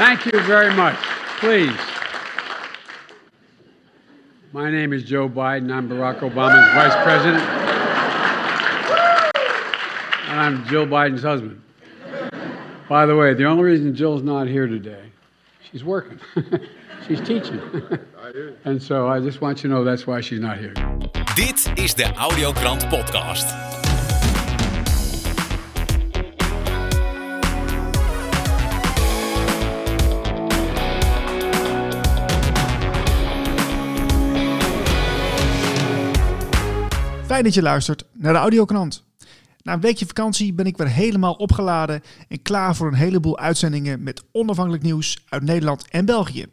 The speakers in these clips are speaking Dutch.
Thank you very much. Please. My name is Joe Biden. I'm Barack Obama's vice president. And I'm Jill Biden's husband. By the way, the only reason Jill's not here today, she's working. she's teaching. and so I just want you to know that's why she's not here. Dit is de Audiokrant Podcast. Fijn dat je luistert naar de Audiokrant. Na een weekje vakantie ben ik weer helemaal opgeladen en klaar voor een heleboel uitzendingen met onafhankelijk nieuws uit Nederland en België.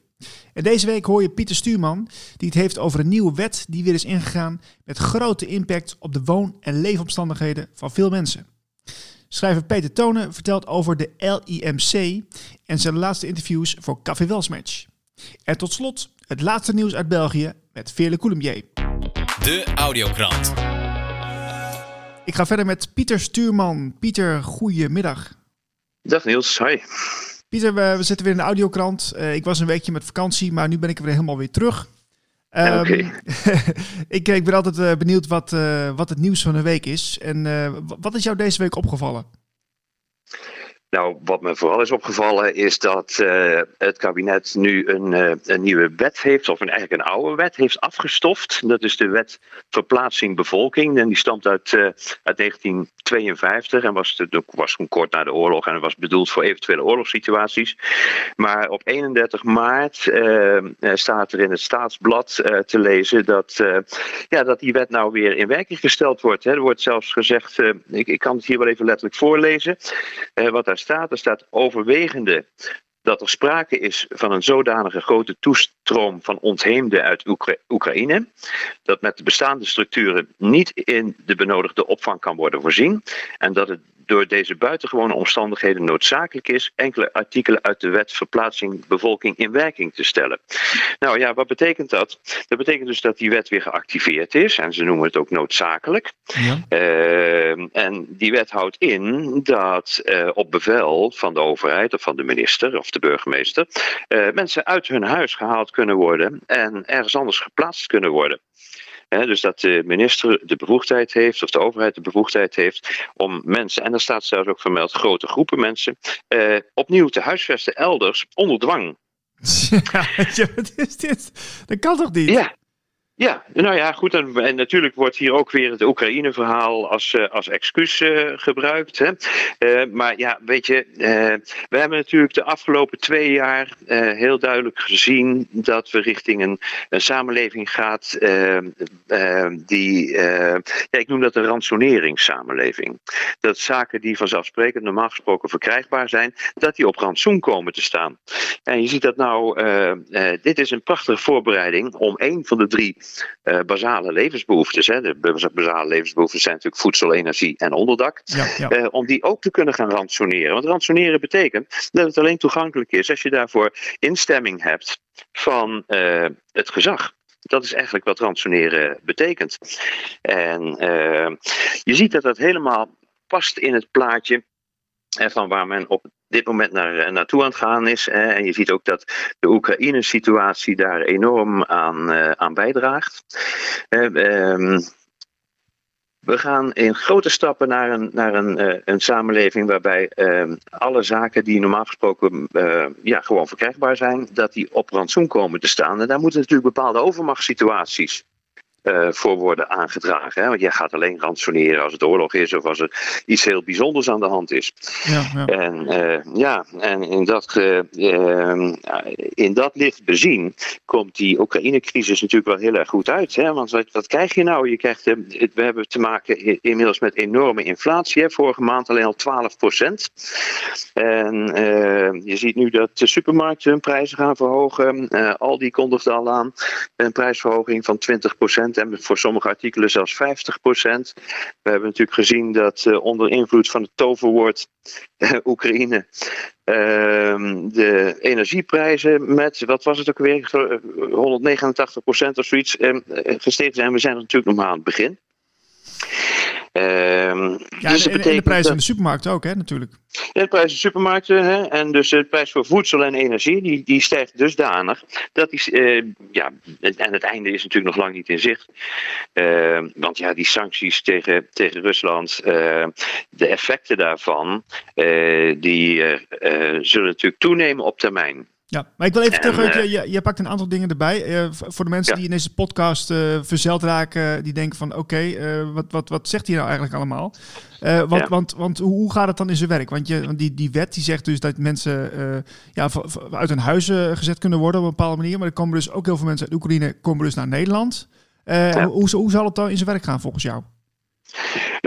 En deze week hoor je Pieter Stuurman, die het heeft over een nieuwe wet die weer is ingegaan met grote impact op de woon- en leefomstandigheden van veel mensen. Schrijver Peter Tonen vertelt over de LIMC en zijn laatste interviews voor Café Welsmatch. En tot slot het laatste nieuws uit België met Veerle Coulombier. De Audiokrant. Ik ga verder met Pieter Stuurman. Pieter, goedemiddag. Dag Niels, hi. Pieter, we, we zitten weer in de audiokrant. Uh, ik was een weekje met vakantie, maar nu ben ik weer helemaal weer terug. Um, Oké. ik, ik ben altijd uh, benieuwd wat, uh, wat het nieuws van de week is. En wat is jou deze week opgevallen? Nou, wat me vooral is opgevallen is dat uh, het kabinet nu een, uh, een, nieuwe wet heeft, of een, eigenlijk een oude wet heeft afgestoft. Dat is de wet verplaatsing bevolking. En die stamt uit, uh, uit 1952 en was, de, was kort na de oorlog en was bedoeld voor eventuele oorlogssituaties. Maar op 31 maart staat er in het staatsblad te lezen dat, ja, dat die wet nou weer in werking gesteld wordt. Hè. Er wordt zelfs gezegd, ik, ik, kan het hier wel even letterlijk voorlezen, wat daar staat. Er staat overwegende dat er sprake is van een zodanige grote toestroom van ontheemden uit Oekra Oekraïne, dat met de bestaande structuren niet in de benodigde opvang kan worden voorzien en dat het door deze buitengewone omstandigheden noodzakelijk is enkele artikelen uit de wet verplaatsing bevolking in werking te stellen. Nou ja, wat betekent dat? Dat betekent dus dat die wet weer geactiveerd is en ze noemen het ook noodzakelijk. Ja. Uh, en die wet houdt in dat uh, op bevel van de overheid of van de minister of de burgemeester uh, mensen uit hun huis gehaald kunnen worden en ergens anders geplaatst kunnen worden. He, dus dat de minister de bevoegdheid heeft, of de overheid de bevoegdheid heeft, om mensen, en daar staat zelfs ook vermeld, grote groepen mensen, eh, opnieuw te huisvesten elders onder dwang. Ja, wat is dit? Dat kan toch niet? Ja. Ja, nou ja, goed. En, natuurlijk wordt hier ook weer het Oekraïne-verhaal als, uh, als excuus uh, gebruikt. Hè. Uh, maar ja, weet je, we hebben natuurlijk de afgelopen twee jaar heel duidelijk gezien dat we richting een, een samenleving gaat die, ja, ik noem dat een ransoneringssamenleving. Dat zaken die vanzelfsprekend normaal gesproken verkrijgbaar zijn, dat die op rantsoen komen te staan. En je ziet dat nou, dit is een prachtige voorbereiding om een van de drie uh, basale levensbehoeftes. Hè. De basale levensbehoeftes zijn natuurlijk voedsel, energie en onderdak. Ja, ja. Uh, om die ook te kunnen gaan ransoneren. Want ransoneren betekent dat het alleen toegankelijk is als je daarvoor instemming hebt van uh, het gezag. Dat is eigenlijk wat ransoneren betekent. En je ziet dat dat helemaal past in het plaatje van waar men op dit moment naar, naartoe aan het gaan is. Hè. En je ziet ook dat de Oekraïne-situatie daar enorm aan, uh, aan bijdraagt. Um, we gaan in grote stappen naar een, naar een, uh, een samenleving waarbij uh, alle zaken die normaal gesproken ja, gewoon verkrijgbaar zijn, dat die op rantsoen komen te staan. En daar moeten natuurlijk bepaalde overmachtssituaties uh, voor worden aangedragen. Hè? Want jij gaat alleen ransoneren als het oorlog is of als er iets heel bijzonders aan de hand is. Ja, ja. En uh, ja, en in dat, uh, in dat licht bezien komt die Oekraïne-crisis natuurlijk wel heel erg goed uit. Hè? Want wat, wat krijg je nou? Je krijgt, we hebben te maken inmiddels met enorme inflatie. Hè? Vorige maand alleen al 12 procent. En je ziet nu dat de supermarkten hun prijzen gaan verhogen. Aldi kondigde al aan een prijsverhoging van 20 procent en voor sommige artikelen zelfs 50 procent. We hebben natuurlijk gezien dat uh, onder invloed van het toverwoord uh, Oekraïne uh, de energieprijzen met, wat was het ook weer, 189 procent of zoiets gestegen zijn. We zijn natuurlijk nog maar aan het begin. Ehm, ja, dus en, en de prijzen in de supermarkt ook, hè, natuurlijk. Ja, de prijzen in de supermarkten hè, en dus de prijs voor voedsel en energie, die, die stijgt dusdanig dat die, uh, ja, en het einde is natuurlijk nog lang niet in zicht. Uh, want ja, die sancties tegen, tegen Rusland, uh, de effecten daarvan, die zullen natuurlijk toenemen op termijn. Ja, maar ik wil even terug. Uh, je, je, pakt een aantal dingen erbij. Uh, voor de mensen die in deze podcast uh, verzeld raken, die denken van oké, wat, wat, wat zegt hij nou eigenlijk allemaal? want, want, want hoe gaat het dan in zijn werk? Want, je, want die, die wet die zegt dus dat mensen ja, uit hun huis gezet kunnen worden op een bepaalde manier. Maar er komen dus ook heel veel mensen uit Oekraïne komen dus naar Nederland. hoe, hoe zal het dan in zijn werk gaan volgens jou?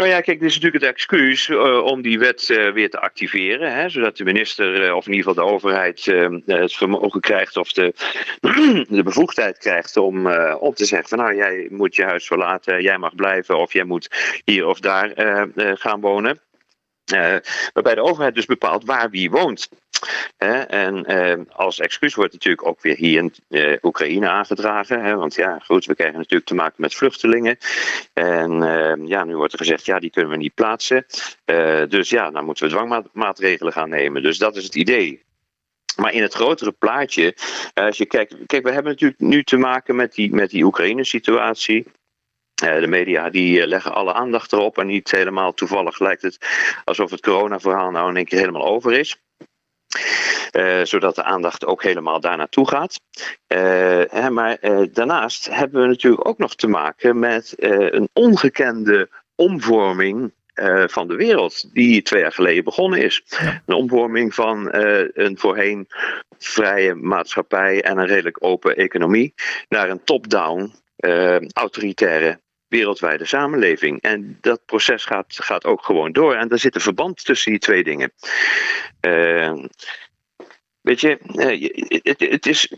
Nou ja, kijk, dit is natuurlijk het excuus uh, om die wet uh, weer te activeren. Hè, zodat de minister, uh, of in ieder geval de overheid, het vermogen krijgt of de, de bevoegdheid krijgt om, om te zeggen: van nou, jij moet je huis verlaten, jij mag blijven, of jij moet hier of daar gaan wonen. waarbij de overheid dus bepaalt waar wie woont en eh, als excuus wordt natuurlijk ook weer hier in uh, Oekraïne aangedragen. Want ja, goed, we krijgen natuurlijk te maken met vluchtelingen. En eh, ja, nu wordt er gezegd, ja, die kunnen we niet plaatsen. dus ja, dan moeten we dwangmaatregelen gaan nemen. Dus dat is het idee. Maar in het grotere plaatje, als je kijkt, kijk, we hebben natuurlijk nu te maken met die, met die Oekraïne-situatie. de media die leggen alle aandacht erop en niet helemaal toevallig lijkt het alsof het corona-verhaal nou in één keer helemaal over is. Uh, zodat de aandacht ook helemaal daar naartoe gaat. Uh, hè, maar uh, daarnaast hebben we natuurlijk ook nog te maken met een ongekende omvorming van de wereld, die twee jaar geleden begonnen is. Een omvorming van een voorheen vrije maatschappij en een redelijk open economie naar een top-down autoritaire wereldwijde samenleving. En dat proces gaat, gaat ook gewoon door. En daar zit een verband tussen die twee dingen. Uh, weet je, uh, het, is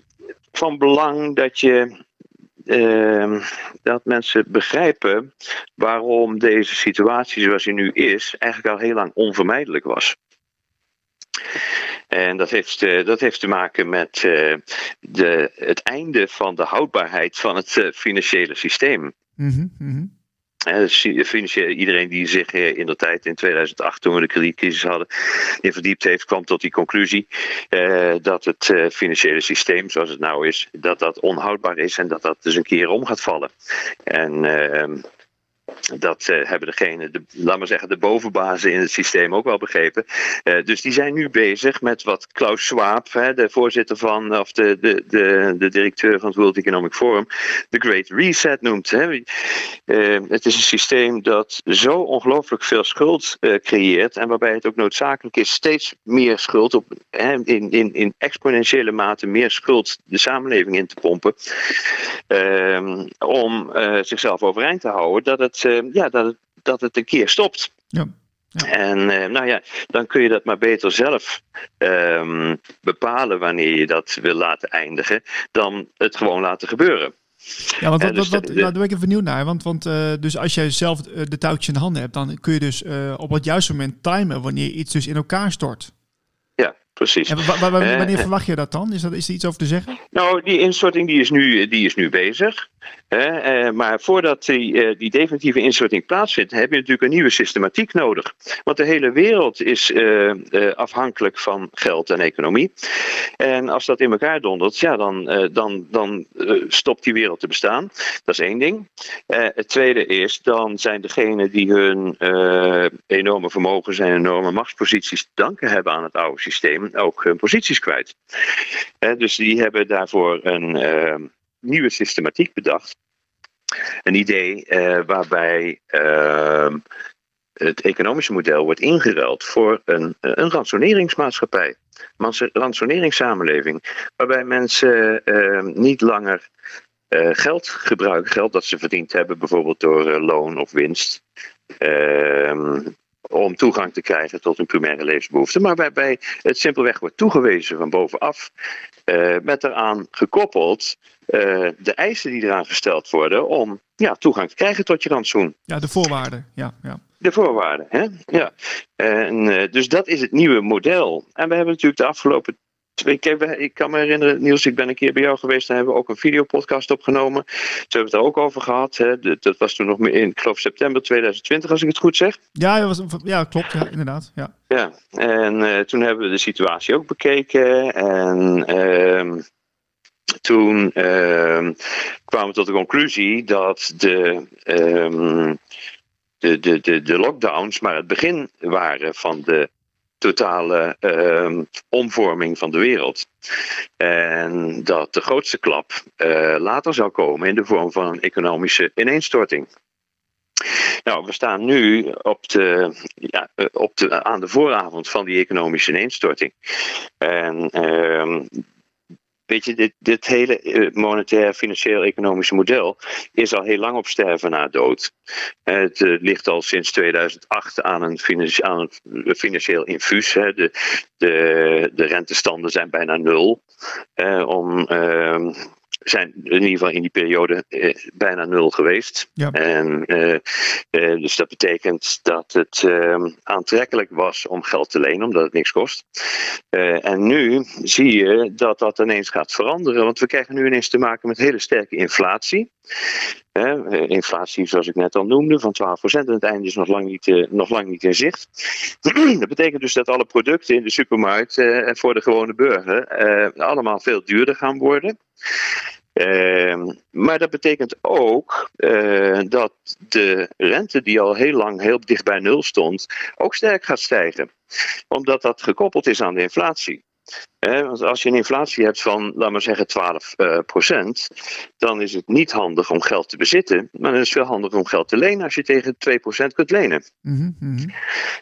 van belang dat je. Uh, dat mensen begrijpen waarom deze situatie zoals die nu is, eigenlijk al heel lang onvermijdelijk was. En dat heeft, uh, dat heeft te maken met de, het einde van de houdbaarheid van het financiële systeem. Mm -hmm. iedereen die zich in de tijd in 2008, toen we de kredietcrisis hadden, in verdiept heeft, kwam tot die conclusie uh, dat het uh, financiële systeem zoals het nou is, dat dat onhoudbaar is en dat dat dus een keer om gaat vallen. En uh, dat uh, hebben degene, de, laat maar zeggen, de bovenbazen in het systeem ook wel begrepen. Uh, dus die zijn nu bezig met wat Klaus Schwab, hè, de voorzitter van, of de, de, de, de directeur van het World Economic Forum, de Great Reset noemt. Hè. Uh, het is een systeem dat zo ongelooflijk veel schuld creëert en waarbij het ook noodzakelijk is steeds meer schuld, op, hè, in, in, in exponentiële mate meer schuld de samenleving in te pompen, ehm, om zichzelf overeind te houden. Dat het uh, ja, dat, het, dat het een keer stopt. Ja. Ja. En uh, nou ja, dan kun je dat maar beter zelf um, bepalen wanneer je dat wil laten eindigen, dan het gewoon laten gebeuren. Ja, want wat, dus wat, wat, daar ben ik even benieuwd naar. Want, want uh, dus als jij zelf de touwtjes in de handen hebt, dan kun je dus uh, op het juiste moment timen wanneer iets dus in elkaar stort. Ja, precies. En wanneer verwacht je dat dan? Is, dat, is er iets over te zeggen? Nou, die instorting die is nu, die is nu bezig. Uh, maar voordat die, uh, die, definitieve instorting plaatsvindt, heb je natuurlijk een nieuwe systematiek nodig. Want de hele wereld is uh, afhankelijk van geld en economie. En als dat in elkaar dondert, ja, dan, dan, dan stopt die wereld te bestaan. Dat is één ding. het tweede is, dan zijn degenen die hun enorme vermogens en enorme machtsposities te danken hebben aan het oude systeem, ook hun posities kwijt. dus die hebben daarvoor een nieuwe systematiek bedacht. Een idee uh, waarbij uh, het economische model wordt ingeruild voor een, een ransoneringsmaatschappij. Een ransoneringssamenleving. Waarbij mensen uh, niet langer uh, geld gebruiken, geld dat ze verdiend hebben, bijvoorbeeld door loon of winst. Ehm, om toegang te krijgen tot hun primaire levensbehoeften, maar waarbij het simpelweg wordt toegewezen van bovenaf, uh, met eraan gekoppeld uh, de eisen die eraan gesteld worden om ja, toegang te krijgen tot je rantsoen. Ja, de voorwaarden. Ja, ja. De voorwaarden, hè? ja. En, uh, dus dat is het nieuwe model. En we hebben natuurlijk de afgelopen ik, heb, ik kan me herinneren, Niels, ik ben een keer bij jou geweest. Daar hebben we ook een videopodcast opgenomen. Toen hebben we het er ook over gehad. Hè. Dat, dat was toen nog in, ik geloof, september 2020, als ik het goed zeg. Ja, dat was, ja klopt. Ja, inderdaad. Ja. Ja, en eh, toen hebben we de situatie ook bekeken. En ehm, toen ehm, kwamen we tot de conclusie dat de, ehm, de, de, de, de lockdowns maar het begin waren van de totale ehm, omvorming van de wereld. En dat de grootste klap eh, later zou komen in de vorm van een economische ineenstorting. Nou, we staan nu op de, ja, eh, op de, aan de vooravond van die economische ineenstorting. En ehm, Weet je, dit, dit hele eh, monetair, financieel, economische model is al heel lang op sterven na dood. Het uh, ligt al sinds 2008 aan een, financi aan een financieel infuus. Hè. De, de, de rentestanden zijn bijna nul. Om uh, zijn in ieder geval in die periode eh, bijna nul geweest. Ja. En, eh, eh, dus dat betekent dat het ehm, aantrekkelijk was om geld te lenen, omdat het niks kost. En nu zie je dat dat ineens gaat veranderen, want we krijgen nu ineens te maken met hele sterke inflatie. Inflatie, zoals ik net al noemde, van 12% en het einde is nog lang niet, nog lang niet in zicht. dat betekent dus dat alle producten in de supermarkt eh, voor de gewone burger allemaal veel duurder gaan worden. Ehm, maar dat betekent ook eh, dat de rente, die al heel lang heel dicht bij nul stond, ook sterk gaat stijgen. Omdat dat gekoppeld is aan de inflatie. Eh, want als je een inflatie hebt van, laten we zeggen, 12 eh, procent, dan is het niet handig om geld te bezitten, maar het is veel handiger om geld te lenen als je tegen 2 procent kunt lenen. Mhm, mhm.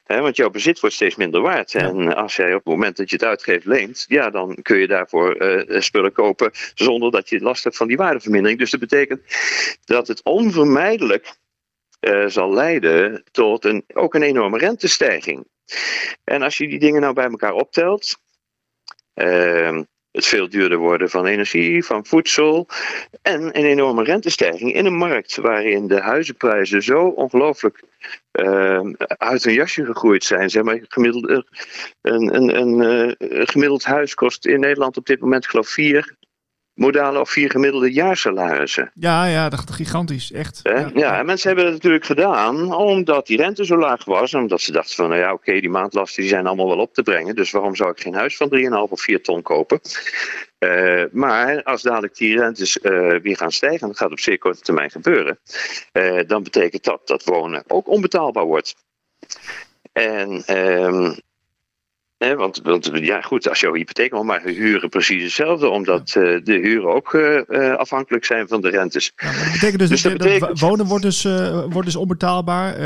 Want jouw bezit wordt steeds minder waard. En als jij op het moment dat je het uitgeeft leent, ja, dan kun je daarvoor eh, spullen kopen zonder dat je last hebt van die waardevermindering. Dus dat betekent dat het onvermijdelijk eh, zal leiden tot een, ook een enorme rentestijging. En als je die dingen nou bij elkaar optelt, het veel duurder worden van energie, van voedsel en een enorme rentestijging in een markt waarin de huizenprijzen zo ongelooflijk ehm, uit hun jasje gegroeid zijn. Zeg maar, gemiddeld, een, een, een, eh, gemiddeld huis kost in Nederland op dit moment geloof ik vier modale of vier gemiddelde jaarsalarissen. Ja, ja, dat is gigantisch. Echt. Ja. en mensen hebben dat natuurlijk gedaan omdat die rente zo laag was. En omdat ze dachten van, nou ja, oké, die maandlasten die zijn allemaal wel op te brengen. Dus waarom zou ik geen huis van 3,5 of 4 ton kopen? Eh, maar als dadelijk die rentes eh, weer gaan stijgen, en dat gaat op zeer korte termijn gebeuren, eh, dan betekent dat dat wonen ook onbetaalbaar wordt. En ehm, Want, want ja, goed, als jouw hypotheek al maar huren precies hetzelfde, omdat eh, de huren ook eh, eh, afhankelijk zijn van de rentes. Ja, dat betekent dus, Dus dat betekent- wonen wordt dus, wordt dus onbetaalbaar.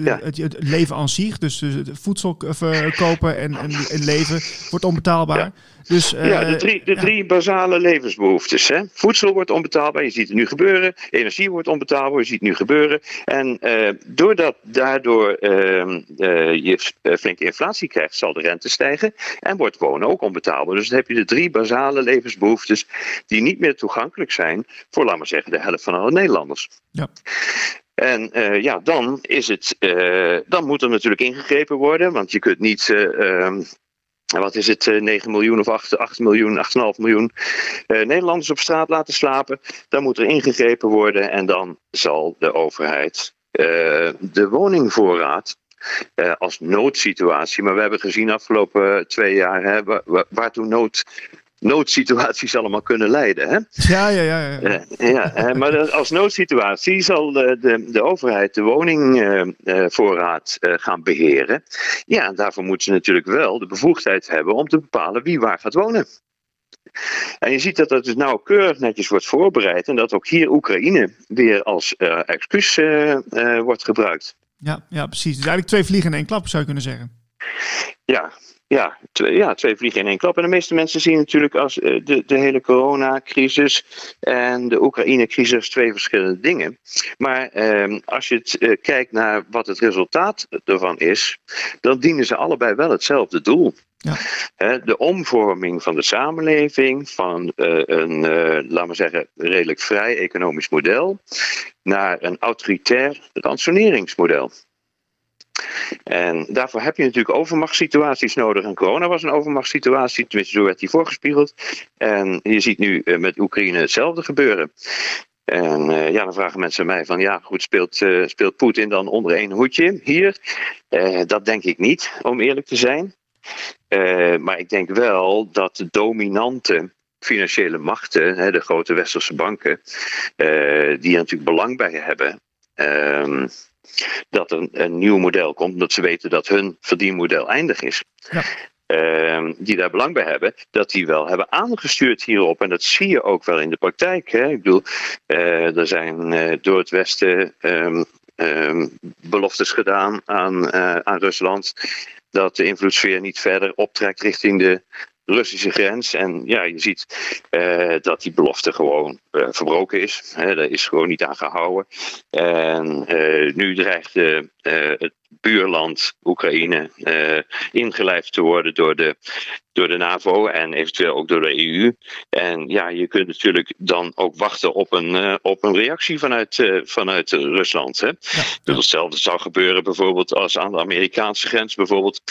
Ja. het, het leven aan zich, dus, dus het voedsel of, eh, kopen en, en, en leven, wordt onbetaalbaar. Ja. Dus, eh, ja, de drie, de ja. drie basale levensbehoeftes. Hè? Voedsel wordt onbetaalbaar, je ziet het nu gebeuren. Energie wordt onbetaalbaar, je ziet het nu gebeuren. En eh, doordat daardoor ehm, eh, je eh, flinke inflatie krijgt, zal de rente stijgen. En wordt wonen ook onbetaalbaar. Dus dan heb je de drie basale levensbehoeftes die niet meer toegankelijk zijn voor, laten we zeggen, de helft van alle Nederlanders. Ja. En eh, ja, dan, is het, eh, dan moet er natuurlijk ingegrepen worden, want je kunt niet. eh, ehm, wat is het, eh, 9 miljoen of 8, 8 miljoen, 8,5 miljoen eh, Nederlanders op straat laten slapen. Dan moet er ingegrepen worden en dan zal de overheid eh, de woningvoorraad eh, als noodsituatie. Maar we hebben gezien afgelopen twee jaar hè, wa- wa- waartoe nood, noodsituaties allemaal kunnen leiden. Hè? Ja, ja, ja. ja. Eh, ja, eh, maar als noodsituatie zal de, de, de overheid de woningvoorraad eh, gaan beheren. Ja, en daarvoor moeten ze natuurlijk wel de bevoegdheid hebben om te bepalen wie waar gaat wonen. En je ziet dat dat dus nauwkeurig netjes wordt voorbereid en dat ook hier Oekraïne weer als eh, excuus eh, eh, wordt gebruikt. Ja, ja, precies. Dus eigenlijk twee vliegen in één klap, zou je kunnen zeggen. Ja, ja, twee, ja, twee vliegen in één klap. En de meeste mensen zien natuurlijk als eh, de, de hele coronacrisis en de Oekraïne-crisis als twee verschillende dingen. Maar ehm, als je het, eh, kijkt naar wat het resultaat ervan is, dan dienen ze allebei wel hetzelfde doel. Ja. De omvorming van de samenleving van eh, een, laten we zeggen, redelijk vrij economisch model naar een autoritair ransoneringsmodel. En daarvoor heb je natuurlijk overmachtssituaties nodig. En corona was een overmachtssituatie, tenminste zo werd die voorgespiegeld. En je ziet nu eh, met Oekraïne hetzelfde gebeuren. En uh, ja, dan vragen mensen mij van ja, goed, speelt, uh, speelt Poetin dan onder één hoedje hier? Dat denk ik niet, om eerlijk te zijn. maar ik denk wel dat de dominante financiële machten, hè, de grote westerse banken, die er natuurlijk belang bij hebben. Ehm, dat er een, nieuw model komt, omdat ze weten dat hun verdienmodel eindig is. Ja. Uh, die daar belang bij hebben, dat die wel hebben aangestuurd hierop. En dat zie je ook wel in de praktijk. Hè? Ik bedoel, uh, er zijn uh, door het Westen um, um, beloftes gedaan aan, uh, aan Rusland. Dat de invloedssfeer niet verder optrekt richting de Russische grens. En ja, je ziet uh, dat die belofte gewoon uh, verbroken is. Hè, daar is gewoon niet aan gehouden. En uh, nu dreigt het buurland Oekraïne ingelijfd te worden door de, door de NAVO en eventueel ook door de EU. En ja, je kunt natuurlijk dan ook wachten op een, op een reactie vanuit, vanuit Rusland. Hè. Ja, ja. Hetzelfde zou gebeuren bijvoorbeeld als aan de Amerikaanse grens bijvoorbeeld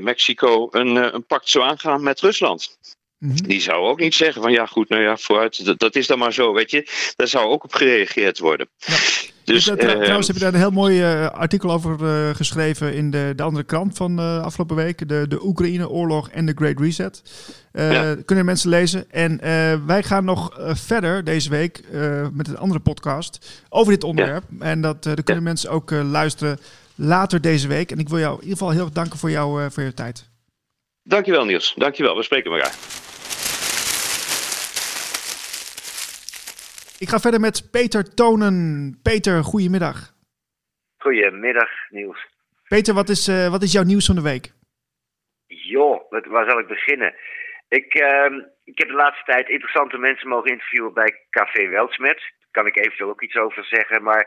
Mexico een, een pact zou aangaan met Rusland. Mm-hmm. Die zou ook niet zeggen van ja goed, nou ja, vooruit, dat, dat, is dan maar zo, weet je. Daar zou ook op gereageerd worden. Ja. Dus, uh, trouwens heb je daar een heel mooi uh, artikel over uh, geschreven in de, de andere krant van afgelopen week. De, de Oekraïne-oorlog en de Great Reset. Ja. Kunnen mensen lezen. En wij gaan nog verder deze week met een andere podcast over dit onderwerp. Ja. En dat daar kunnen mensen ook luisteren later deze week. En ik wil jou in ieder geval heel erg danken voor, jou, voor je tijd. Dankjewel Niels, dankjewel. We spreken elkaar. Ik ga verder met Peter Tonen. Peter, goedemiddag. Goedemiddag Niels. Peter, wat is, uh, wat is jouw nieuws van de week? Joh, waar zal ik beginnen? Ik, uh, ik heb de laatste tijd interessante mensen mogen interviewen bij Café Weltsmet. Daar kan ik eventueel ook iets over zeggen. Maar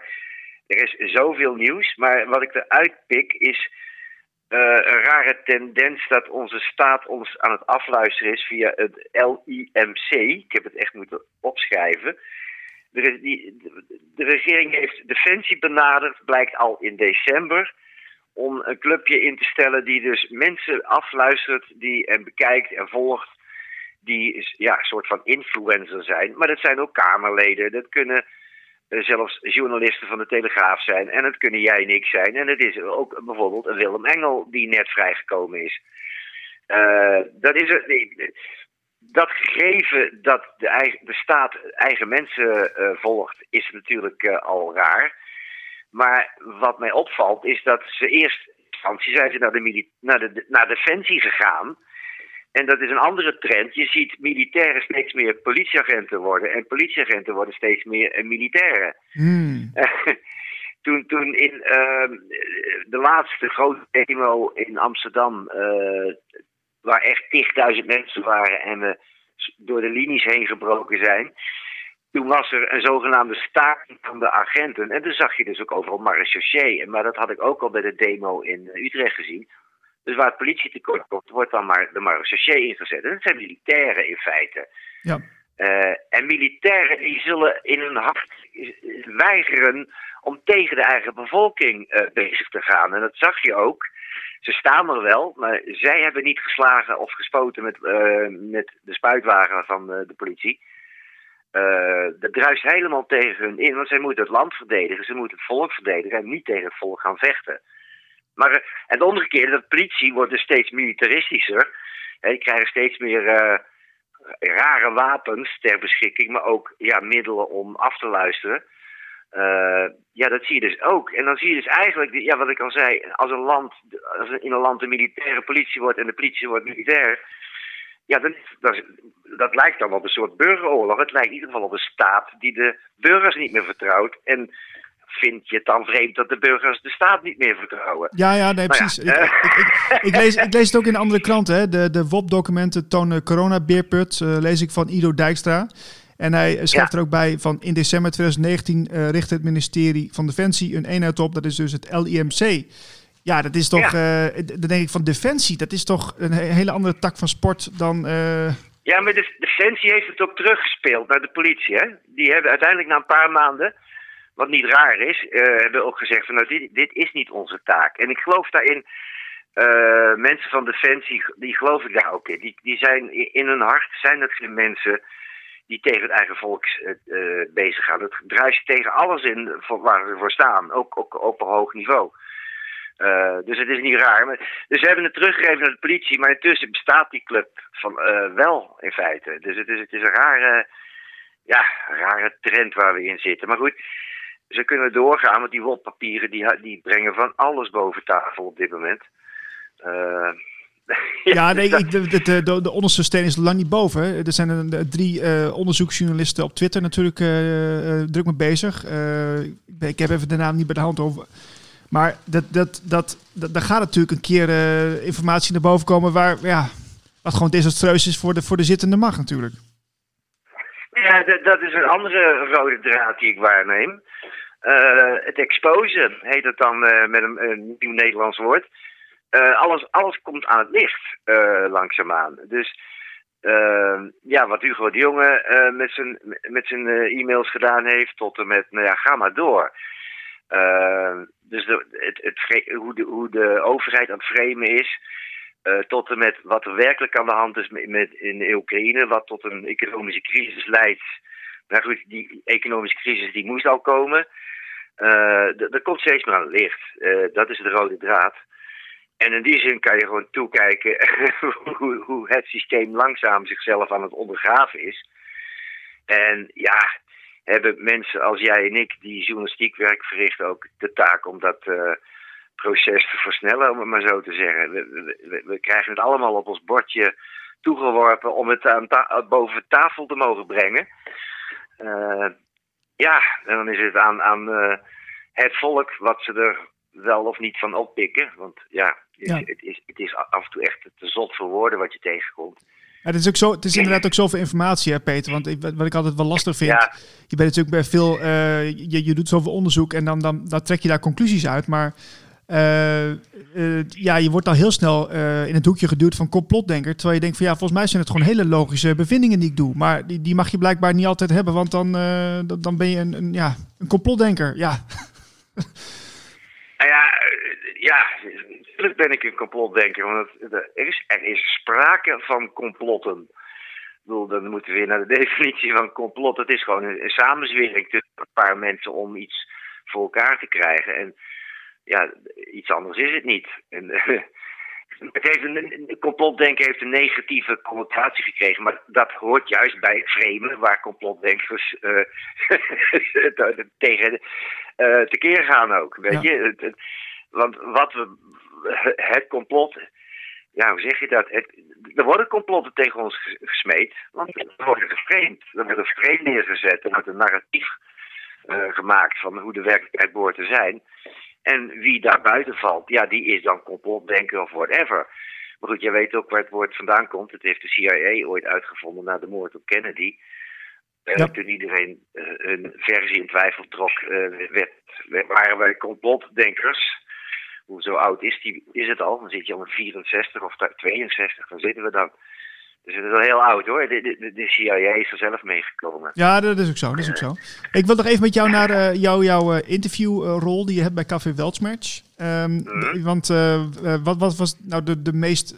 er is zoveel nieuws. Maar wat ik eruit pik is uh, een rare tendens dat onze staat ons aan het afluisteren is via het LIMC. Ik heb het echt moeten opschrijven. De, die, de, regering heeft Defensie benaderd, blijkt al in december, om een clubje in te stellen die dus mensen afluistert die, en bekijkt en volgt, die ja, een soort van influencer zijn. Maar dat zijn ook Kamerleden, dat kunnen uh, zelfs journalisten van de Telegraaf zijn. En het kunnen jij en ik zijn. En het is ook bijvoorbeeld een Willem Engel die net vrijgekomen is. Uh, dat is. Dat gegeven dat de, eigen, de staat eigen mensen uh, volgt, is natuurlijk al raar. Maar wat mij opvalt is dat ze eerst instantie zijn ze naar, de, naar, de, naar Defensie gegaan. En dat is een andere trend. Je ziet militairen steeds meer politieagenten worden. En politieagenten worden steeds meer militairen. Hmm. toen, toen in uh, de laatste grote demo in Amsterdam, uh, waar echt 10.000 mensen waren en we door de linies heen gebroken zijn. Toen was er een zogenaamde staking van de agenten. En toen zag je dus ook overal marechaussee. Maar dat had ik ook al bij de demo in Utrecht gezien. Dus waar het politie tekort komt, wordt dan maar de marechaussee ingezet. En dat zijn militairen in feite. Ja. Uh, en militairen die zullen in hun hart weigeren om tegen de eigen bevolking uh, bezig te gaan. En dat zag je ook. Ze staan er wel, maar zij hebben niet geslagen of gespoten met, uh, met de spuitwagen van de politie. dat druist helemaal tegen hun in, want zij moeten het land verdedigen, ze moeten het volk verdedigen en niet tegen het volk gaan vechten. Maar, en het omgekeerde, dat politie wordt dus steeds militaristischer. die krijgen steeds meer uh, rare wapens ter beschikking, maar ook ja, middelen om af te luisteren. Uh, ja, dat zie je dus ook. En dan zie je dus eigenlijk, ja, wat ik al zei, als een land, als in een land de militaire politie wordt en de politie wordt militair, ja, dan, dat, dat lijkt dan op een soort burgeroorlog. Het lijkt in ieder geval op een staat die de burgers niet meer vertrouwt. En vind je het dan vreemd dat de burgers de staat niet meer vertrouwen? Ja, ja, nee, nou precies. Ja, ik, ik, ik, lees, ik lees het ook in andere kranten. Hè. De, de WOP-documenten tonen corona-beerput, uh, lees ik van Ido Dijkstra. En hij schrijft ja. er ook bij van in december 2019 uh, richtte het ministerie van Defensie een eenheid op. Dat is dus het LIMC. Ja, dat is toch, ja. uh, dan denk ik van Defensie, dat is toch een hele andere tak van sport dan... Ja, maar de Defensie heeft het ook teruggespeeld naar de politie. Hè? Die hebben uiteindelijk na een paar maanden wat niet raar is, eh, hebben ook gezegd van nou, dit, dit is niet onze taak. En ik geloof daarin, eh, mensen van Defensie, die geloof ik daar ook in. Die, die zijn in hun hart, zijn het geen mensen die tegen het eigen volk uh, bezig gaan. Het druist tegen alles in waar ze voor staan, ook, ook op een hoog niveau. Uh, dus het is niet raar. Maar, dus we hebben het teruggegeven naar de politie, maar intussen bestaat die club van, wel in feite. Dus het is, het is een rare, ja, rare trend waar we in zitten. Maar goed, ze kunnen doorgaan, want die wotpapieren die, die brengen van alles boven tafel op dit moment. Uh, ja, nee, ik, de, de, de, de, onderste steen is lang niet boven. Er zijn een, drie uh, onderzoeksjournalisten op Twitter natuurlijk uh, druk mee bezig. ik heb even de naam niet bij de hand over. Maar dat, dat, dat, dat, daar gaat natuurlijk een keer informatie naar boven komen waar, ja, wat gewoon desastreus is voor de, voor de zittende macht natuurlijk. Ja, dat is een andere rode draad die ik waarneem. het exposen heet het dan met een, een nieuw Nederlands woord. Uh, alles, alles komt aan het licht uh, langzaamaan. Dus uh, ja, wat Hugo de Jonge met zijn, met zijn e-mails gedaan heeft, tot en met, nou ja, ga maar door. dus de, het, hoe, de, hoe de overheid aan het framen is, tot en met wat er werkelijk aan de hand is met, in Oekraïne, wat tot een economische crisis leidt. Nou goed, die economische crisis die moest al komen. dat komt steeds meer aan het licht. dat is de rode draad. En in die zin kan je gewoon toekijken hoe, hoe het systeem langzaam zichzelf aan het ondergraven is. En ja, hebben mensen als jij en ik die journalistiek werk verrichten ook de taak om dat uh, proces te versnellen, om het maar zo te zeggen. We, krijgen het allemaal op ons bordje toegeworpen om het aan boven tafel te mogen brengen. Uh, ja, en dan is het aan, aan uh, het volk wat ze er wel of niet van oppikken. Want ja, het, is, het is af en toe echt te zot voor woorden wat je tegenkomt. Ja, het, is ook zo, het is inderdaad ook zoveel informatie, hè, Peter. Want ik, wat ik altijd wel lastig vind, je bent natuurlijk bij veel, uh, je, je doet zoveel onderzoek en dan, dan, dan trek je daar conclusies uit. Maar uh, uh, ja, je wordt al heel snel in het hoekje geduwd van complotdenker. Terwijl je denkt van ja, volgens mij zijn het gewoon hele logische bevindingen die ik doe. Maar die, die mag je blijkbaar niet altijd hebben, want dan, dan ben je een, een, ja, een complotdenker. Ja. Nou ja, ja, natuurlijk ben ik een complotdenker, want er is, er is sprake van complotten. Ik bedoel, dan moeten we weer naar de definitie van complot. Het is gewoon een, samenzwering tussen een paar mensen om iets voor elkaar te krijgen. En ja, iets anders is het niet. En, het heeft een, complotdenken heeft een negatieve connotatie gekregen, maar dat hoort juist bij vreemden, waar complotdenkers uh, tegen uh, tekeer gaan ook. Weet je? Want wat we, het complot, ja, hoe zeg je dat? Het, er worden complotten tegen ons gesmeed, want we worden geframed. Er wordt een frame neergezet, er wordt een narratief uh, gemaakt van hoe de werkelijkheid behoort te zijn. En wie daar buiten valt, ja, die is dan complotdenker of whatever. Maar goed, jij weet ook waar het woord vandaan komt. Het heeft de CIA ooit uitgevonden na de moord op Kennedy. Uh, ja. Toen iedereen uh, een versie in twijfel trok, uh, werd, waren wij complotdenkers hoe zo oud is, die, is het al? Dan zit je al in 64 of 62, dan zitten we dan. Dus het is al heel oud hoor. De, de, de CIA is er zelf meegekomen. Ja, dat is ook zo. Dat is ook zo. Ik wil nog even met jou naar uh, jou, jouw uh, interviewrol die je hebt bij Café Weltsmerch. Um, mm Want uh, wat, wat, was nou de, de meest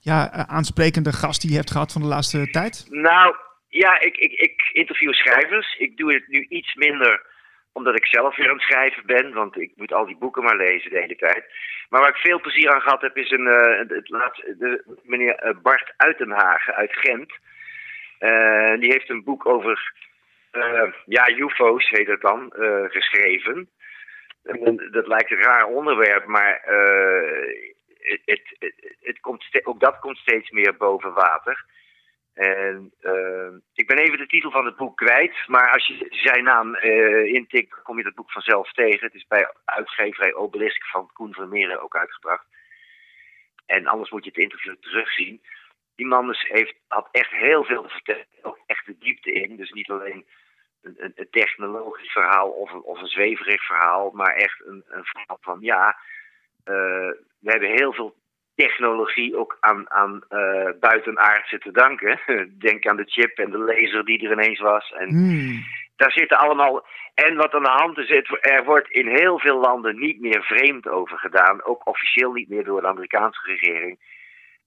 ja, aansprekende gast die je hebt gehad van de laatste tijd? Nou, ja, ik, ik, ik interview schrijvers. Ik doe het nu iets minder omdat ik zelf weer aan het schrijven ben, want ik moet al die boeken maar lezen de hele tijd. Maar waar ik veel plezier aan gehad heb, is een, uh, het de, meneer eh, Bart Uitenhagen uit Gent. Uh, die heeft een boek over, ja, UFO's heet het dan, geschreven. En, dat lijkt een raar onderwerp, maar het, het, het, komt ook dat komt steeds meer boven water. En uh, ik ben even de titel van het boek kwijt, maar als je zijn naam uh, intikt, kom je dat boek vanzelf tegen. Het is bij uitgeverij Obelisk van Koen Vermeeren ook uitgebracht. En anders moet je het interview terugzien. Die man dus heeft, had echt heel veel te vertellen, ook echt de diepte in. Dus niet alleen een, technologisch verhaal of een, of een zweverig verhaal, maar echt een, een verhaal van ja, uh, we hebben heel veel technologie ook aan, aan uh, buitenaardse te danken. Denk aan de chip en de laser die er ineens was. En, hmm. daar zitten allemaal. En wat aan de hand is, er wordt in heel veel landen niet meer vreemd over gedaan. Ook officieel niet meer door de Amerikaanse regering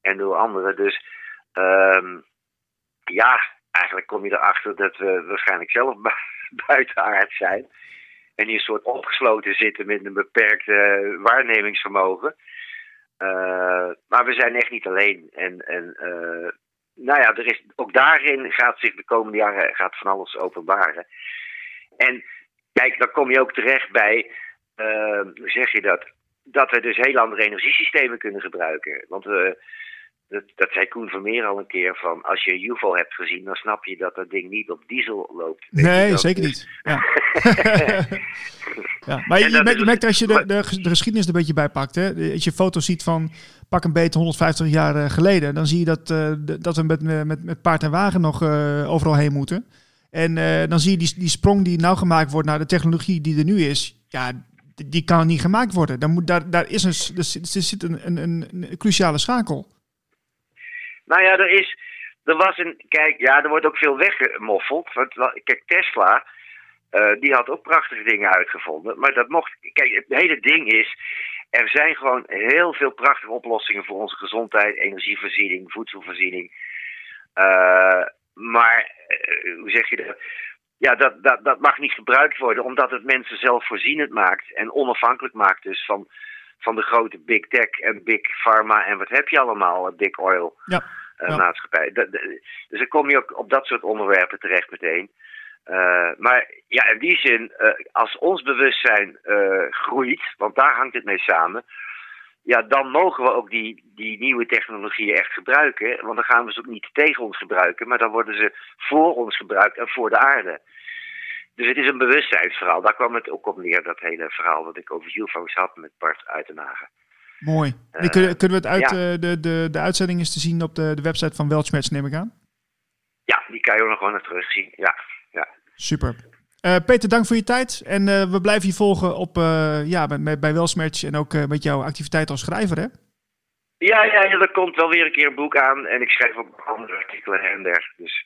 en door anderen. Dus ehm, ja, eigenlijk kom je erachter dat we waarschijnlijk zelf bu- buitenaard zijn. En hier een soort opgesloten zitten met een beperkt eh, waarnemingsvermogen. Eh, maar we zijn echt niet alleen. En, en eh, nou ja, er is, ook daarin gaat zich de komende jaren gaat van alles openbaren. En kijk, dan kom je ook terecht bij, eh, hoe zeg je dat? Dat we dus heel andere energiesystemen kunnen gebruiken. Want eh, dat, dat zei Koen Vermeer al een keer van, als je UFO hebt gezien, dan snap je dat dat ding niet op diesel loopt. Nee, zeker Dus- niet. Ja. ja, maar je, merkt, je merkt als je de, de, ges- de geschiedenis er een beetje bijpakt, hè, als je foto's ziet van pak een beet 150 jaar eh, geleden, dan zie je dat, eh, dat we met, met, met paard en wagen nog eh, overal heen moeten. En eh, dan zie je die, die sprong die nou gemaakt wordt naar de technologie die er nu is. Ja, die, kan niet gemaakt worden. Dan moet, daar, daar is een, er zit- een, een, een cruciale schakel. Nou ja, er is. Er was een. Kijk, ja, er wordt ook veel weggemoffeld. Want wa- kijk, Tesla. eh, die had ook prachtige dingen uitgevonden. Maar dat mocht. Kijk, het hele ding is. Er zijn gewoon heel veel prachtige oplossingen voor onze gezondheid, energievoorziening, voedselvoorziening. Eh, maar, eh, hoe zeg je dat? Ja, dat, dat, dat mag niet gebruikt worden, omdat het mensen zelfvoorzienend maakt en onafhankelijk maakt dus van, van de grote big tech en big pharma en wat heb je allemaal, eh, big oil Ja. eh, Ja. maatschappij. Dat- dat- dus dan kom je ook op dat soort onderwerpen terecht meteen. Eh, maar ja, in die zin, als ons bewustzijn groeit, want daar hangt het mee samen, ja, dan mogen we ook die, die nieuwe technologieën echt gebruiken. Want dan gaan we ze ook niet tegen ons gebruiken, maar dan worden ze voor ons gebruikt en voor de aarde. Dus het is een bewustzijnsverhaal. Daar kwam het ook op neer, dat hele verhaal dat ik over UFO's had met Bart Uitenhagen. Mooi. Nu kunnen, kunnen we het uit, ja. eh, de, de, de uitzending is te zien op de, de website van Weltschmerz, neem ik aan. Ja, die kan je ook nog gewoon nog terugzien. Ja, ja. Super. Eh, Peter, dank voor je tijd. En we blijven je volgen op, ja, bij, Welsmatch en ook met jouw activiteit als schrijver, hè? Ja, ja, ja, er komt wel weer een keer een boek aan. En ik schrijf ook andere artikelen her en der. Dus.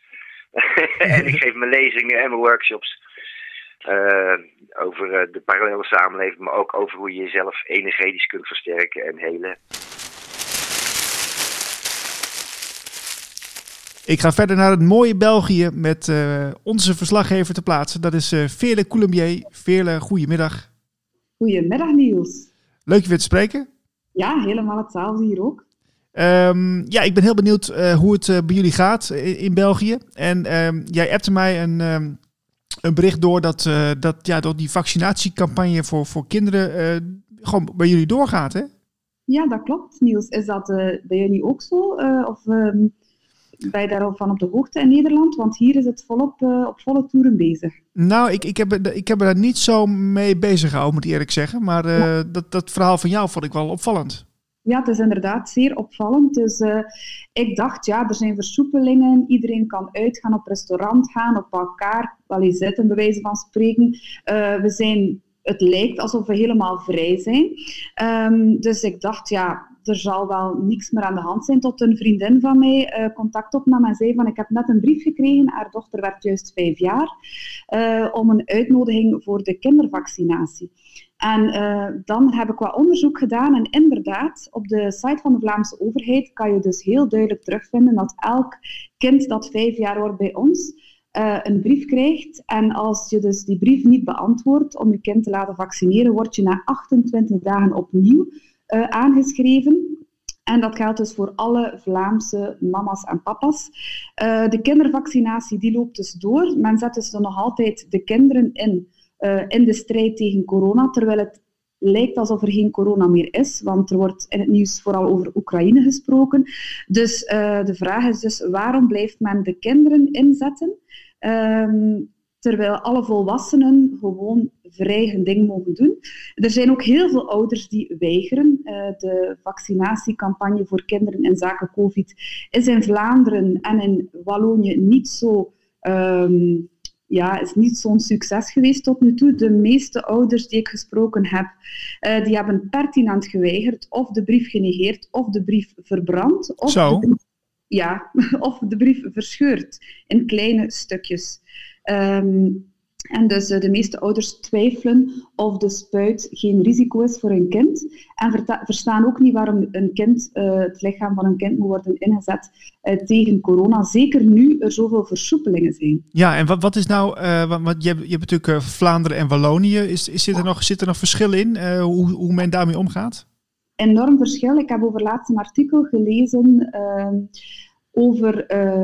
en ik geef mijn lezingen en mijn workshops. Eh, over eh, de parallele samenleving, maar ook over hoe je jezelf energetisch kunt versterken en helen. Ik ga verder naar het mooie België met eh, onze verslaggever te plaatsen. Dat is eh Veerle Coulombier. Veerle, goedemiddag. Goedemiddag Niels. Leuk je weer te spreken. Ja, helemaal hetzelfde hier ook. Ehm, ja, ik ben heel benieuwd eh, hoe het bij jullie gaat in, in België. En ehm, jij appte mij een, ehm, een bericht door dat, eh, dat, ja, dat die vaccinatiecampagne voor, voor kinderen eh, gewoon bij jullie doorgaat, hè? Ja, dat klopt Niels. Is dat eh, bij jullie ook zo? Of ehm, ben je daarvan op de hoogte in Nederland? Want hier is het volop op volle toeren bezig. Nou, ik, ik, heb, ik heb er daar niet zo mee bezig gehouden, moet ik eerlijk zeggen. Maar dat, dat verhaal van jou vond ik wel opvallend. Ja, het is inderdaad zeer opvallend. Dus eh, ik dacht, ja, er zijn versoepelingen. Iedereen kan uitgaan, op restaurant gaan, op elkaar wel zitten, bij wijze van spreken. Eh, we zijn, het lijkt alsof we helemaal vrij zijn. Ehm, dus ik dacht, ja, er zal wel niks meer aan de hand zijn. Tot een vriendin van mij eh, contact opnam en zei van, ik heb net een brief gekregen. Haar dochter werd juist vijf jaar. om een uitnodiging voor de kindervaccinatie. En eh, dan heb ik wat onderzoek gedaan en inderdaad, op de site van de Vlaamse overheid kan je dus heel duidelijk terugvinden dat elk kind dat vijf jaar wordt bij ons eh, een brief krijgt. En als je dus die brief niet beantwoordt om je kind te laten vaccineren, word je na 28 dagen opnieuw eh, aangeschreven. En dat geldt dus voor alle Vlaamse mama's en papa's. De kindervaccinatie die loopt dus door. Men zet dus nog altijd de kinderen in eh, in de strijd tegen corona, terwijl het lijkt alsof er geen corona meer is, want er wordt in het nieuws vooral over Oekraïne gesproken. Dus eh, de vraag is dus, waarom blijft men de kinderen inzetten, ehm, terwijl alle volwassenen gewoon vrij hun ding mogen doen? Er zijn ook heel veel ouders die weigeren. Eh, de vaccinatiecampagne voor kinderen in zaken COVID is in Vlaanderen en in Wallonië niet zo... ehm, ja, is niet zo'n succes geweest tot nu toe. De meeste ouders die ik gesproken heb, eh, die hebben pertinent geweigerd, of de brief genegeerd, of de brief verbrand, of, Zo. De, brief, ja, of de brief verscheurd in kleine stukjes. Ehm, En dus uh, de meeste ouders twijfelen of de spuit geen risico is voor hun kind. En verstaan ook niet waarom een kind, uh, het lichaam van een kind moet worden ingezet uh, tegen corona. Zeker nu er zoveel versoepelingen zijn. Ja, en wat, wat is nou, want je, hebt, je hebt natuurlijk Vlaanderen en Wallonië. Is, is, zit, er nog, zit er nog verschil in hoe, hoe men daarmee omgaat? Enorm verschil. Ik heb over laatst een artikel gelezen ehm, over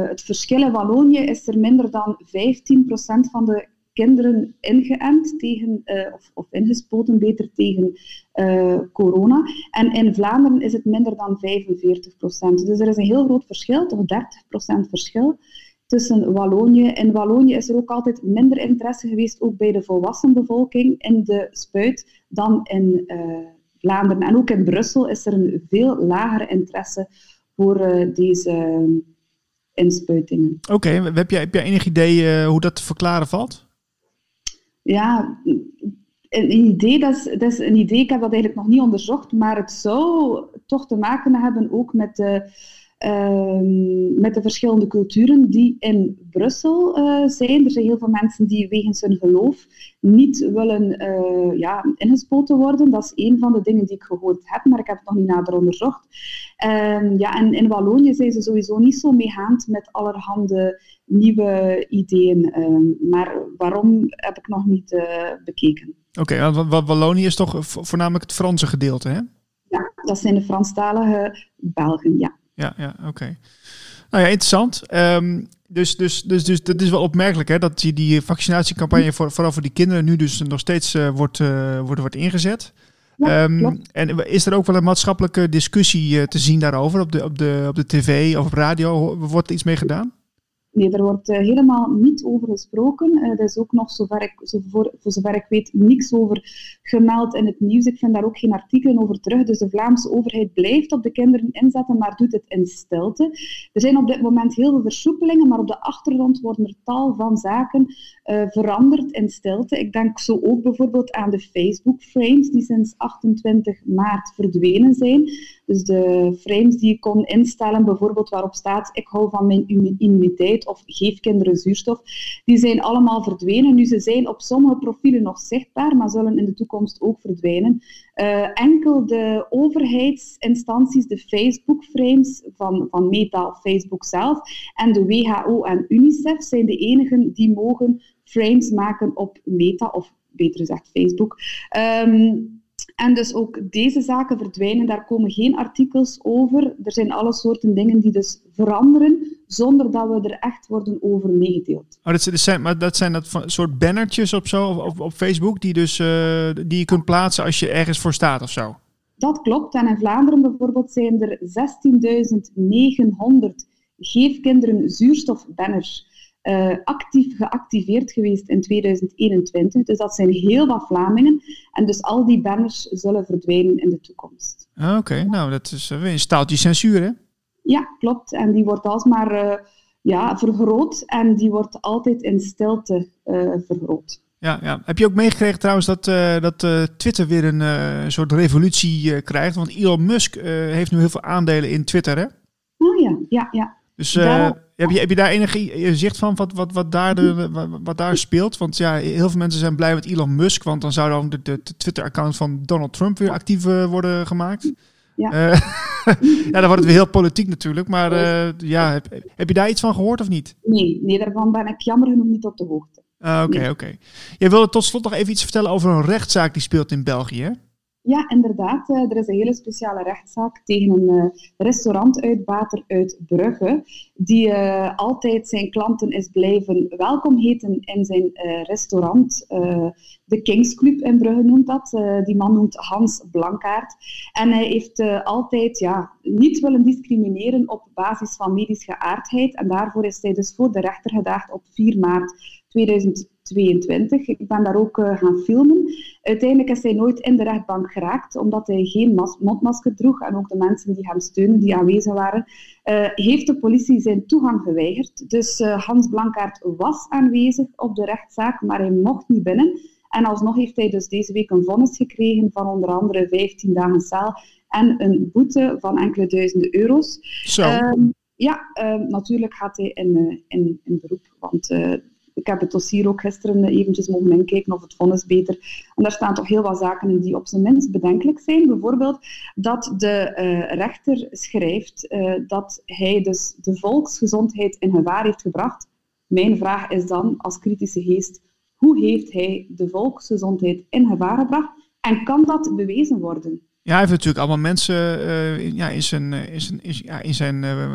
het verschil in Wallonië. Is er minder dan 15% van de kinderen ingeënt tegen, uh, of, of, ingespoten beter tegen uh, corona. En in Vlaanderen is het minder dan 45 procent. Dus er is een heel groot verschil, toch 30 procent verschil tussen Wallonië. In Wallonië is er ook altijd minder interesse geweest, ook bij de volwassen bevolking, in de spuit dan in uh, Vlaanderen. En ook in Brussel is er een veel lager interesse voor deze inspuitingen. Oké, heb, jij, heb jij enig idee hoe dat te verklaren valt? Ja, een idee, dat is, dat is een idee, ik heb dat eigenlijk nog niet onderzocht, maar het zou toch te maken hebben ook met de, uh, met de verschillende culturen die in Brussel uh, zijn. Er zijn heel veel mensen die wegens hun geloof niet willen uh, ja, ingespoten worden. Dat is een van de dingen die ik gehoord heb, maar ik heb het nog niet nader onderzocht. Ehm, ja, en in Wallonië zijn ze sowieso niet zo meegaand met allerhande nieuwe ideeën. Ehm, maar waarom heb ik nog niet uh, bekeken. Oké, okay, Wallonië is toch voornamelijk het Franse gedeelte, hè? Ja, dat zijn de Franstalige Belgen, ja. Ja, ja oké. Nou ja, interessant. Um, dus, dus, dus, dus dat is wel opmerkelijk hè, dat die, die vaccinatiecampagne voor, vooral voor die kinderen nu dus nog steeds uh, wordt, uh, wordt, wordt ingezet. Ja, um, en is er ook wel een maatschappelijke discussie uh, te zien daarover op de, op, de, op de tv of op radio? Wordt er iets mee gedaan? Nee, er wordt uh, helemaal niet over gesproken. Er is ook nog, zover ik, voor, zover ik weet, niks over gemeld in het nieuws. Ik vind daar ook geen artikelen over terug. Dus de Vlaamse overheid blijft op de kinderen inzetten, maar doet het in stilte. Er zijn op dit moment heel veel versoepelingen, maar op de achtergrond worden er tal van zaken uh, veranderd in stilte. Ik denk zo ook bijvoorbeeld aan de Facebook-frames, die sinds 28 maart verdwenen zijn. Dus de frames die je kon instellen, bijvoorbeeld waarop staat ik hou van mijn immuniteit of geef kinderen zuurstof, die zijn allemaal verdwenen. Nu, ze zijn op sommige profielen nog zichtbaar, maar zullen in de toekomst ook verdwijnen. Uh, enkel de overheidsinstanties, de Facebook-frames van, van Meta Facebook zelf en de WHO en UNICEF zijn de enigen die mogen frames maken op Meta of beter gezegd Facebook. Um, en dus ook deze zaken verdwijnen, daar komen geen artikels over. Er zijn alle soorten dingen die dus veranderen, zonder dat we er echt worden over meegedeeld. Oh, dat zijn, maar dat zijn dat soort bannertjes op, zo, op, op Facebook, die, dus, uh, die je kunt plaatsen als je ergens voor staat of zo? Dat klopt. En in Vlaanderen bijvoorbeeld zijn er 16.900 geefkinderen zuurstofbanners uh, actief geactiveerd geweest in 2021. Dus dat zijn heel wat Vlamingen. En dus al die banners zullen verdwijnen in de toekomst. Ah, oké, nou dat is weer een staaltje censuur hè? Ja, klopt. En die wordt alsmaar uh, ja, vergroot en die wordt altijd in stilte vergroot. Ja, ja. Heb je ook meegekregen trouwens dat, uh, dat uh, Twitter weer een uh, soort revolutie krijgt? Want Elon Musk heeft nu heel veel aandelen in Twitter, hè? Oh ja, ja, ja. Dus heb, je, heb je daar enig zicht van wat, wat, wat, daar de, wat, wat, daar speelt? Want ja, heel veel mensen zijn blij met Elon Musk, want dan zou dan de, de, de Twitter-account van Donald Trump weer actief worden gemaakt. Ja. ja, dan wordt het weer heel politiek natuurlijk. Maar ja, heb, heb je daar iets van gehoord of niet? Nee, nee daarvan ben ik jammer genoeg niet op de hoogte. Ah, oké, oké. Okay. Jij wilde tot slot nog even iets vertellen over een rechtszaak die speelt in België. Ja, inderdaad. Eh, er is een hele speciale rechtszaak tegen een uh, restaurantuitbater uit Brugge, die uh, altijd zijn klanten is blijven welkom heten in zijn restaurant. de Kings Club in Brugge noemt dat. die man noemt Hans Blankaert. En hij heeft altijd ja, niet willen discrimineren op basis van medische geaardheid. En daarvoor is hij dus voor de rechter gedaagd op 4 maart 2022. Ik ben daar ook gaan filmen. Uiteindelijk is hij nooit in de rechtbank geraakt, omdat hij geen mondmasker droeg. En ook de mensen die hem steunen, die aanwezig waren, uh, heeft de politie zijn toegang geweigerd. Dus uh, Hans Blankaert was aanwezig op de rechtszaak, maar hij mocht niet binnen. En alsnog heeft hij dus deze week een vonnis gekregen van onder andere 15 dagen cel en een boete van enkele duizenden euro's. Zo. Uh, ja, ehm, natuurlijk gaat hij in, in, in beroep, want ik heb het dossier ook gisteren eventjes mogen inkijken of het vonnis beter. En daar staan toch heel wat zaken in die op zijn minst bedenkelijk zijn. Bijvoorbeeld dat de eh, rechter schrijft uh, dat hij dus de volksgezondheid in gevaar heeft gebracht. Mijn vraag is dan, als kritische geest, hoe heeft hij de volksgezondheid in gevaar gebracht en kan dat bewezen worden? Ja, hij heeft natuurlijk allemaal mensen uh, ja, in zijn, in zijn, in, ja, in zijn, uh,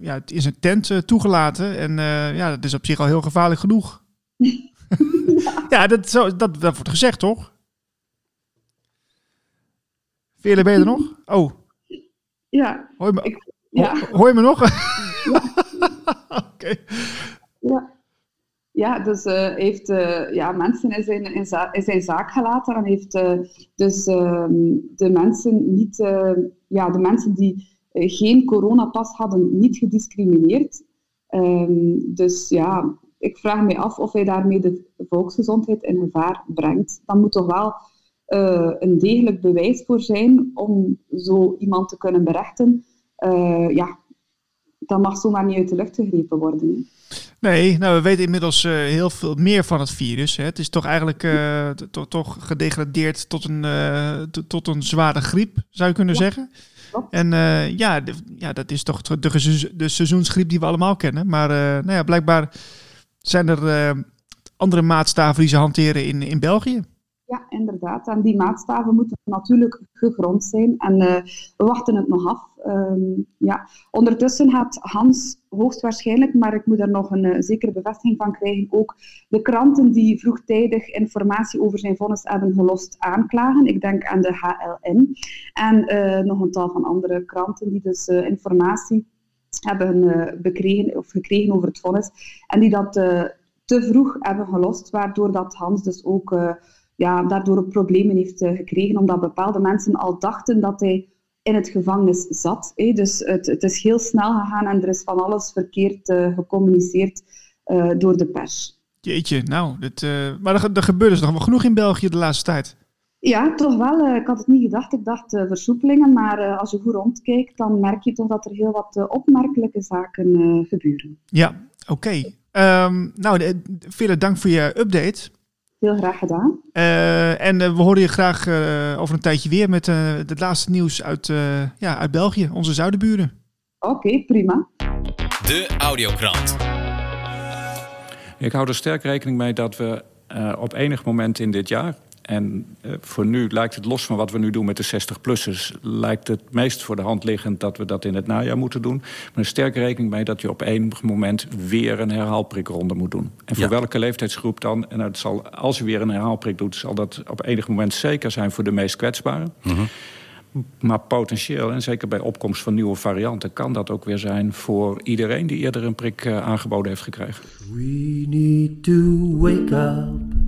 ja, in zijn tent uh, toegelaten. En ja, dat is op zich al heel gevaarlijk genoeg. ja, ja dat, zo, dat, dat wordt gezegd, toch? Veerle, ben je er nog? Oh. Ja. Hoor je me, ik, ja. Hoor, hoor je me nog? Oké. Okay. Ja. Ja, dus uh, heeft uh, ja, mensen in zijn, in, zaak gelaten en heeft uh, dus de mensen niet, ja, de mensen die geen coronapas hadden, niet gediscrimineerd. Um, dus ja, ik vraag me af of hij daarmee de volksgezondheid in gevaar brengt. Dan moet toch wel een degelijk bewijs voor zijn om zo iemand te kunnen berechten. ja, dat mag zomaar niet uit de lucht gegrepen worden. Nee, nou, we weten inmiddels uh, heel veel meer van het virus. Hè. Het is toch eigenlijk uh, to toch gedegradeerd tot een, uh, tot een zware griep, zou je kunnen ja. zeggen. En ja, ja, dat is toch de, de seizoensgriep die we allemaal kennen. Maar nou ja, blijkbaar zijn er andere maatstaven die ze hanteren in, in België. Ja, inderdaad. En die maatstaven moeten natuurlijk gegrond zijn. En uh, we wachten het nog af. Um, ja. Ondertussen gaat Hans hoogstwaarschijnlijk, maar ik moet er nog een uh, zekere bevestiging van krijgen, ook de kranten die vroegtijdig informatie over zijn vonnis hebben gelost aanklagen. Ik denk aan de HLN. En uh, nog een tal van andere kranten die dus informatie hebben bekregen, of gekregen over het vonnis. En die dat te vroeg hebben gelost, waardoor dat Hans dus ook ja, daardoor problemen heeft uh, gekregen, omdat bepaalde mensen al dachten dat hij in het gevangenis zat. Hè. Dus het, het, is heel snel gegaan en er is van alles verkeerd uh, gecommuniceerd uh, door de pers. Jeetje, nou, dit, maar er, er gebeurt dus nog wel genoeg in België de laatste tijd. Ja, toch wel. Ik had het niet gedacht. Ik dacht versoepelingen, maar als je goed rondkijkt, dan merk je toch dat er heel wat opmerkelijke zaken gebeuren. Ja, oké. Okay. Um, nou, vele dank voor je update. Heel graag gedaan. Uh, en uh, we horen je graag uh, over een tijdje weer met het laatste nieuws uit, ja, uit België, onze zuidenburen. Oké, okay, prima. De Audiokrant. Ik hou er sterk rekening mee dat we op enig moment in dit jaar en uh, voor nu lijkt het los van wat we nu doen met de 60-plussers... lijkt het meest voor de hand liggend dat we dat in het najaar moeten doen. Maar een sterke rekening mee dat je op enig moment weer een herhaalprikronde moet doen. En voor ja. welke leeftijdsgroep dan? En het zal, als je weer een herhaalprik doet, zal dat op enig moment zeker zijn voor de meest kwetsbaren. Mm -hmm. Maar potentieel, en zeker bij opkomst van nieuwe varianten... kan dat ook weer zijn voor iedereen die eerder een prik uh, aangeboden heeft gekregen. We need to wake up,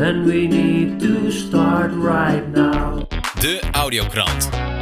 and we need to start right now. De Audiokrant.